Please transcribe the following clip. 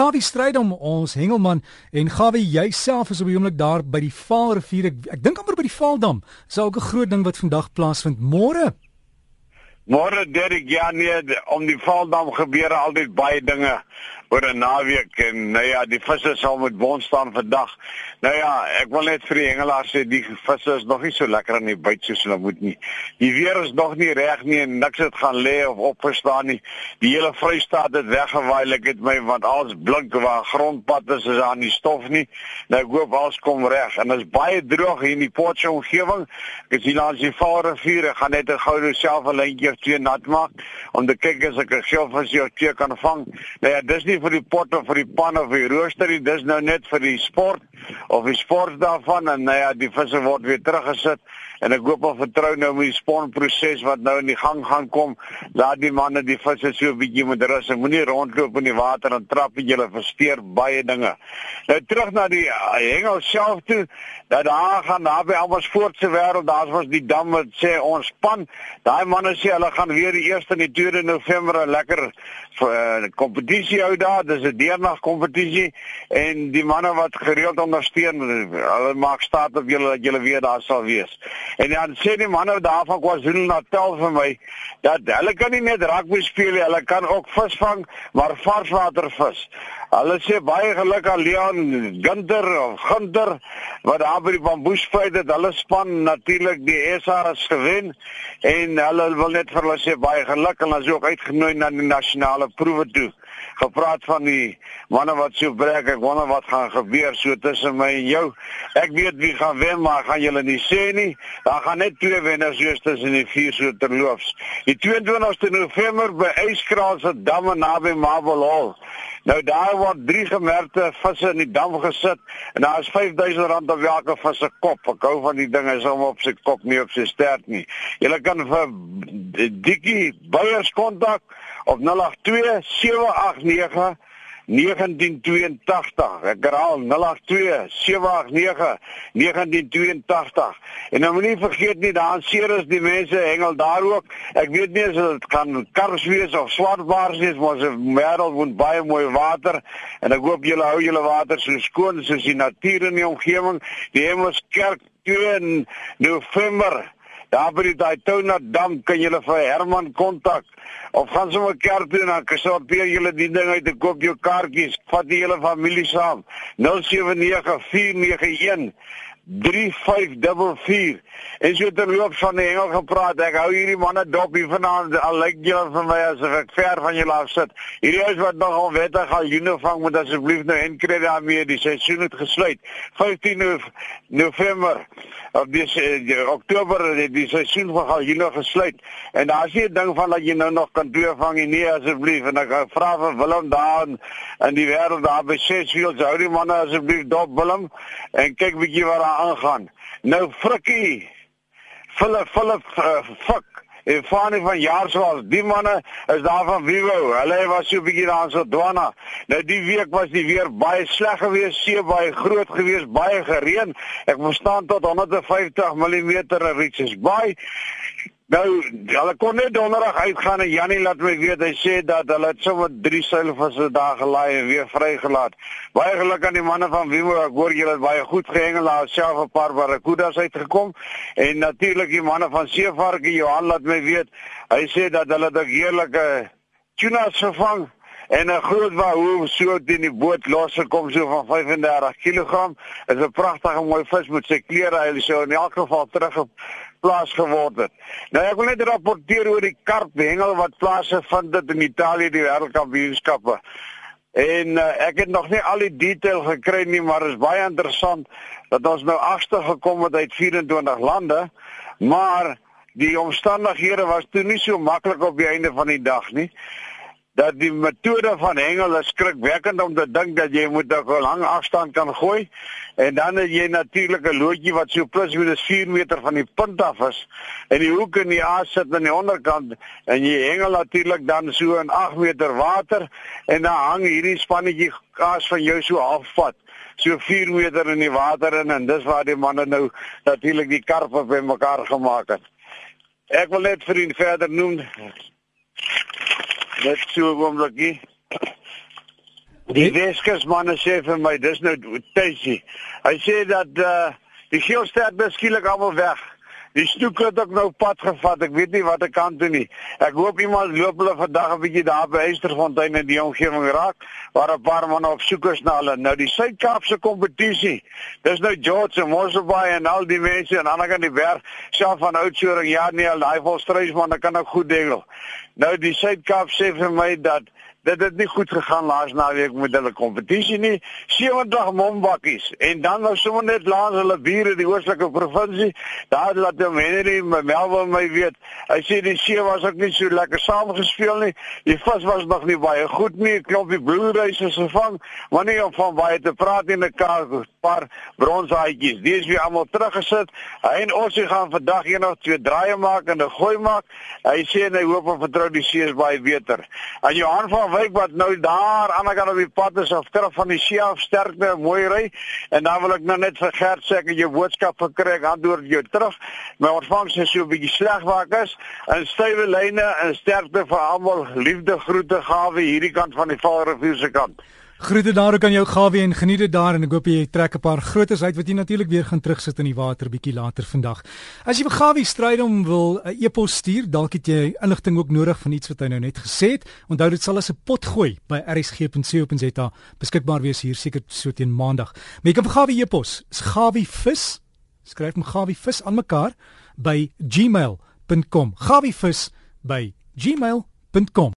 Gawie Strydom ons hengelman en Gawie jouself is op die oomblik daar by die Vaalrivier. Ek, ek dink amper by die Vaaldam. Dis ook 'n groot ding wat vandag plaasvind. Môre. Môre Derek ja nee om die Vaaldam gebeur altyd baie dinge oor 'n naweek en nou ja, die visse sal met bond staan vandag. Nou ja, ek wil net vir die hengelaars sê die visse is nog nie so lekker aan die byt soos hulle moet nie. Die weer is nog nie reg nie en niks het gaan lê of opgestaan nie. Die hele Vrystaat het weggewaai, ek het my want alles blink waar grondpad is, is aan die stof nie. Nou ek hoop alles kom reg en dit is baie droog hier in die Potchefstroom omgewing. Ek sien langs die Vaalrivier, ek gaan net 'n goue self 'n lyntjie twee nat maak om te kyk as ek 'n geelvis of twee kan vang. Nou ja, dis nie vir die pot of vir die pan of die rooster nie, dis nou net vir die sport of die sport daarvan en nou ja, die visse word weer teruggesit. En ek hoop en vertrou nou met die sponproses wat nou in die gang gaan kom, laat die manne die visse so 'n bietjie moet rus. En moenie rondloop in die water en trap jy hulle versteur baie dinge. Nou terug na die uh, hengel self toe, dat daar gaan daar by Amersfoort se wêreld, daar was die dam wat sê ons span, daai manne sê hulle gaan weer die 1 en die 2 November 'n lekker uh, kompetisie hou daar, dis 'n deernag kompetisie en die manne wat gereeld ondersteun, hulle maak staat op julle dat julle weer daar sal wees. En dan sê die manne daar van KwaZulu-Natal vir my dat hulle kan nie net rugby speel nie, hulle kan ook visvang, maar varswater vis. Hulle sê baie geluk aan Leon Gunter of Gunter wat daar by die bamboesveld het. Hulle span natuurlik die SARS gewen en hulle wil net vir hulle sê baie geluk en hulle is ook uitgenooi na die nasionale proewe toe gepraat van die manne wat so breek. Ek wonder wat gaan gebeur so tussen my en jou. Ek weet wie gaan wen, maar gaan julle nie sê nie. Daar gaan net twee wenners wees tussen die vier so terloops. Die 22ste November by Eyskraal se damme naby Marble Hall. Nou daar word drie gemerkte visse in die dam gesit en daar is R5000 op elke vis se kop. Ek hou van die dinge so op sy kop nie op sy stert nie. Jy kan vir Dikkie Beyers kontak op 082 789 1982. Ek herhaal 082 789 1982. En nou moenie vergeet nie, daar seer is die mense hengel daar ook. Ek weet nie as dit kan kars wees of swartbaars wees, maar se wêreld woon baie mooi water en ek hoop julle hou julle water so skoon soos die natuur in die omgewing. Die Hemelskerk 2 November Daar by die Daytona dam kan jy vir Herman kontak of gaan sommer kerk toe en dan sorteer julle die ding uit en koop jou kaartjies. Vat die hele familie saam. 079491 3544 en so terloop van die hengel gepraat ek hou hierdie manne dop hier vanaand al lyk julle vir my asof ek ver van julle af sit. Hierdie is wat nog onwettig al joene vang moet asseblief nou inkry daarmee. Die seisoen het gesluit. 15 November of dis uh, Oktober die, die seisoen van galjoene gesluit. En daar's nie 'n ding van dat jy nou nog kan twee vang nie. Asseblief. En ek vra vir Willem daar in, in die wêreld daar by Sesfield hou die manne asseblief dop Willem. En kyk bietjie wat aangaan. Nou frikkie. Philip Philip uh, fuck en Fanie van Jaarswald, die manne is daar van Vivo. Hulle was so 'n bietjie daar so Dwana. Nou die week was die weer baie sleg geweest, see baie groot geweest, baie gereën. Ek verstaan tot 150 mm in Richards Bay. Nou, hulle kon net donderdag uitgaan en Jannie laat my weet hy sê dat hulle het sommer drie seilvisse daar gelaai en weer vrygelaat. Baie geluk aan die manne van Wimo. Ek hoor julle het baie goed gehengel. Daar self 'n paar barracudas uitgekom en natuurlik die manne van Seevarke Johan laat my weet. Hy sê dat hulle dit heerlike tunas gevang en 'n groot wahoo so teen die boot los gekom so van 35 kg. Is 'n pragtige mooi vis met sy kleure. Hy sê in elk geval terug op plaas geword het. Nou ek wil net rapporteer oor die karp hengel wat plase vind dit in Italië die wêreldkampioenskappe. En uh, ek het nog nie al die detail gekry nie, maar is baie interessant dat ons nou agter gekom het uit 24 lande, maar die omstandighede was toe nie so maklik op die einde van die dag nie dat die metode van hengel is skrikwekkend om te dink dat jy moet 'n lang afstand kan gooi en dan het jy natuurlik 'n loodjie wat so plus minus 4 meter van die punt af is en die hoek in die aas sit aan die onderkant en jy hengel natuurlik dan so in 8 meter water en dan hang hierdie spannetjie kaas van jou so halfvat so 4 meter in die water in en dis waar die manne nou natuurlik die karpe bymekaar gemaak het. Ek wil net vir u verder noem Net so 'n oombliekie. Die Weskus manne sê vir my dis nou tuisie. Hy sê dat uh die geelstert beskielik almal weg. Die stoek het ook nou pad gevat. Ek weet nie wat ek kan doen nie. Ek hoop iemand loop hulle vandag 'n bietjie daar by Eysterfontein in die omgewing raak waar 'n paar manne op soek is na hulle. Nou die Suid-Kaapse kompetisie. Dis nou George en Mosselbaai en al die mense die ander kant die berg, self van Oudtshoorn, ja nee, daai volstreysmanne kan ook goed dingel. Nou die Suid-Kaap sê vir my dat dit het nie goed gegaan laas naweek met hulle kompetisie nie. 70 mombakkies en dan nou sommer net langs hulle bure die oostelike provinsie. Daar laat die Henry Melville my weet. Hy sê die see was ook nie so lekker saamgespeel nie. Die vis was nog nie baie goed nie. Klompie bloedreise gevang, maar nie om van baie te praat in 'n paar bronshaatjies. Die is weer almal teruggesit. Hy en ons gaan vandag een of twee draaie maak en 'n gooi maak. Hy sê hy hoop en vertrou die see is baie beter. En Johan van wyk wat nou daar aan die kant op die pad is of terug van die see af sterkte mooi ry. En dan wil ek nou net vir Gert sê ek het jou boodskap gekry ek antwoord jou terug. My ontvangs is so 'n bietjie sleg waak is. En stywe lyne en sterkte vir almal. Liefde groete gawe hierdie kant van die Vaalrivier se kant Groete daar ook aan jou Gawie en geniet dit daar en ek hoop jy trek 'n paar grootes uit wat jy natuurlik weer gaan terugsit in die water bietjie later vandag. As jy vir Gawie strydom wil 'n e e-pos stuur, dalk het jy inligting ook nodig van iets wat hy nou net gesê het. Onthou dit sal as 'n pot gooi by rsg.co.za beskikbaar wees hier seker so teen maandag. Maar jy kan vir Gawie e-pos, Gawie vis, skryf hom Gawie vis aan mekaar by gmail.com. Gawie vis by gmail.com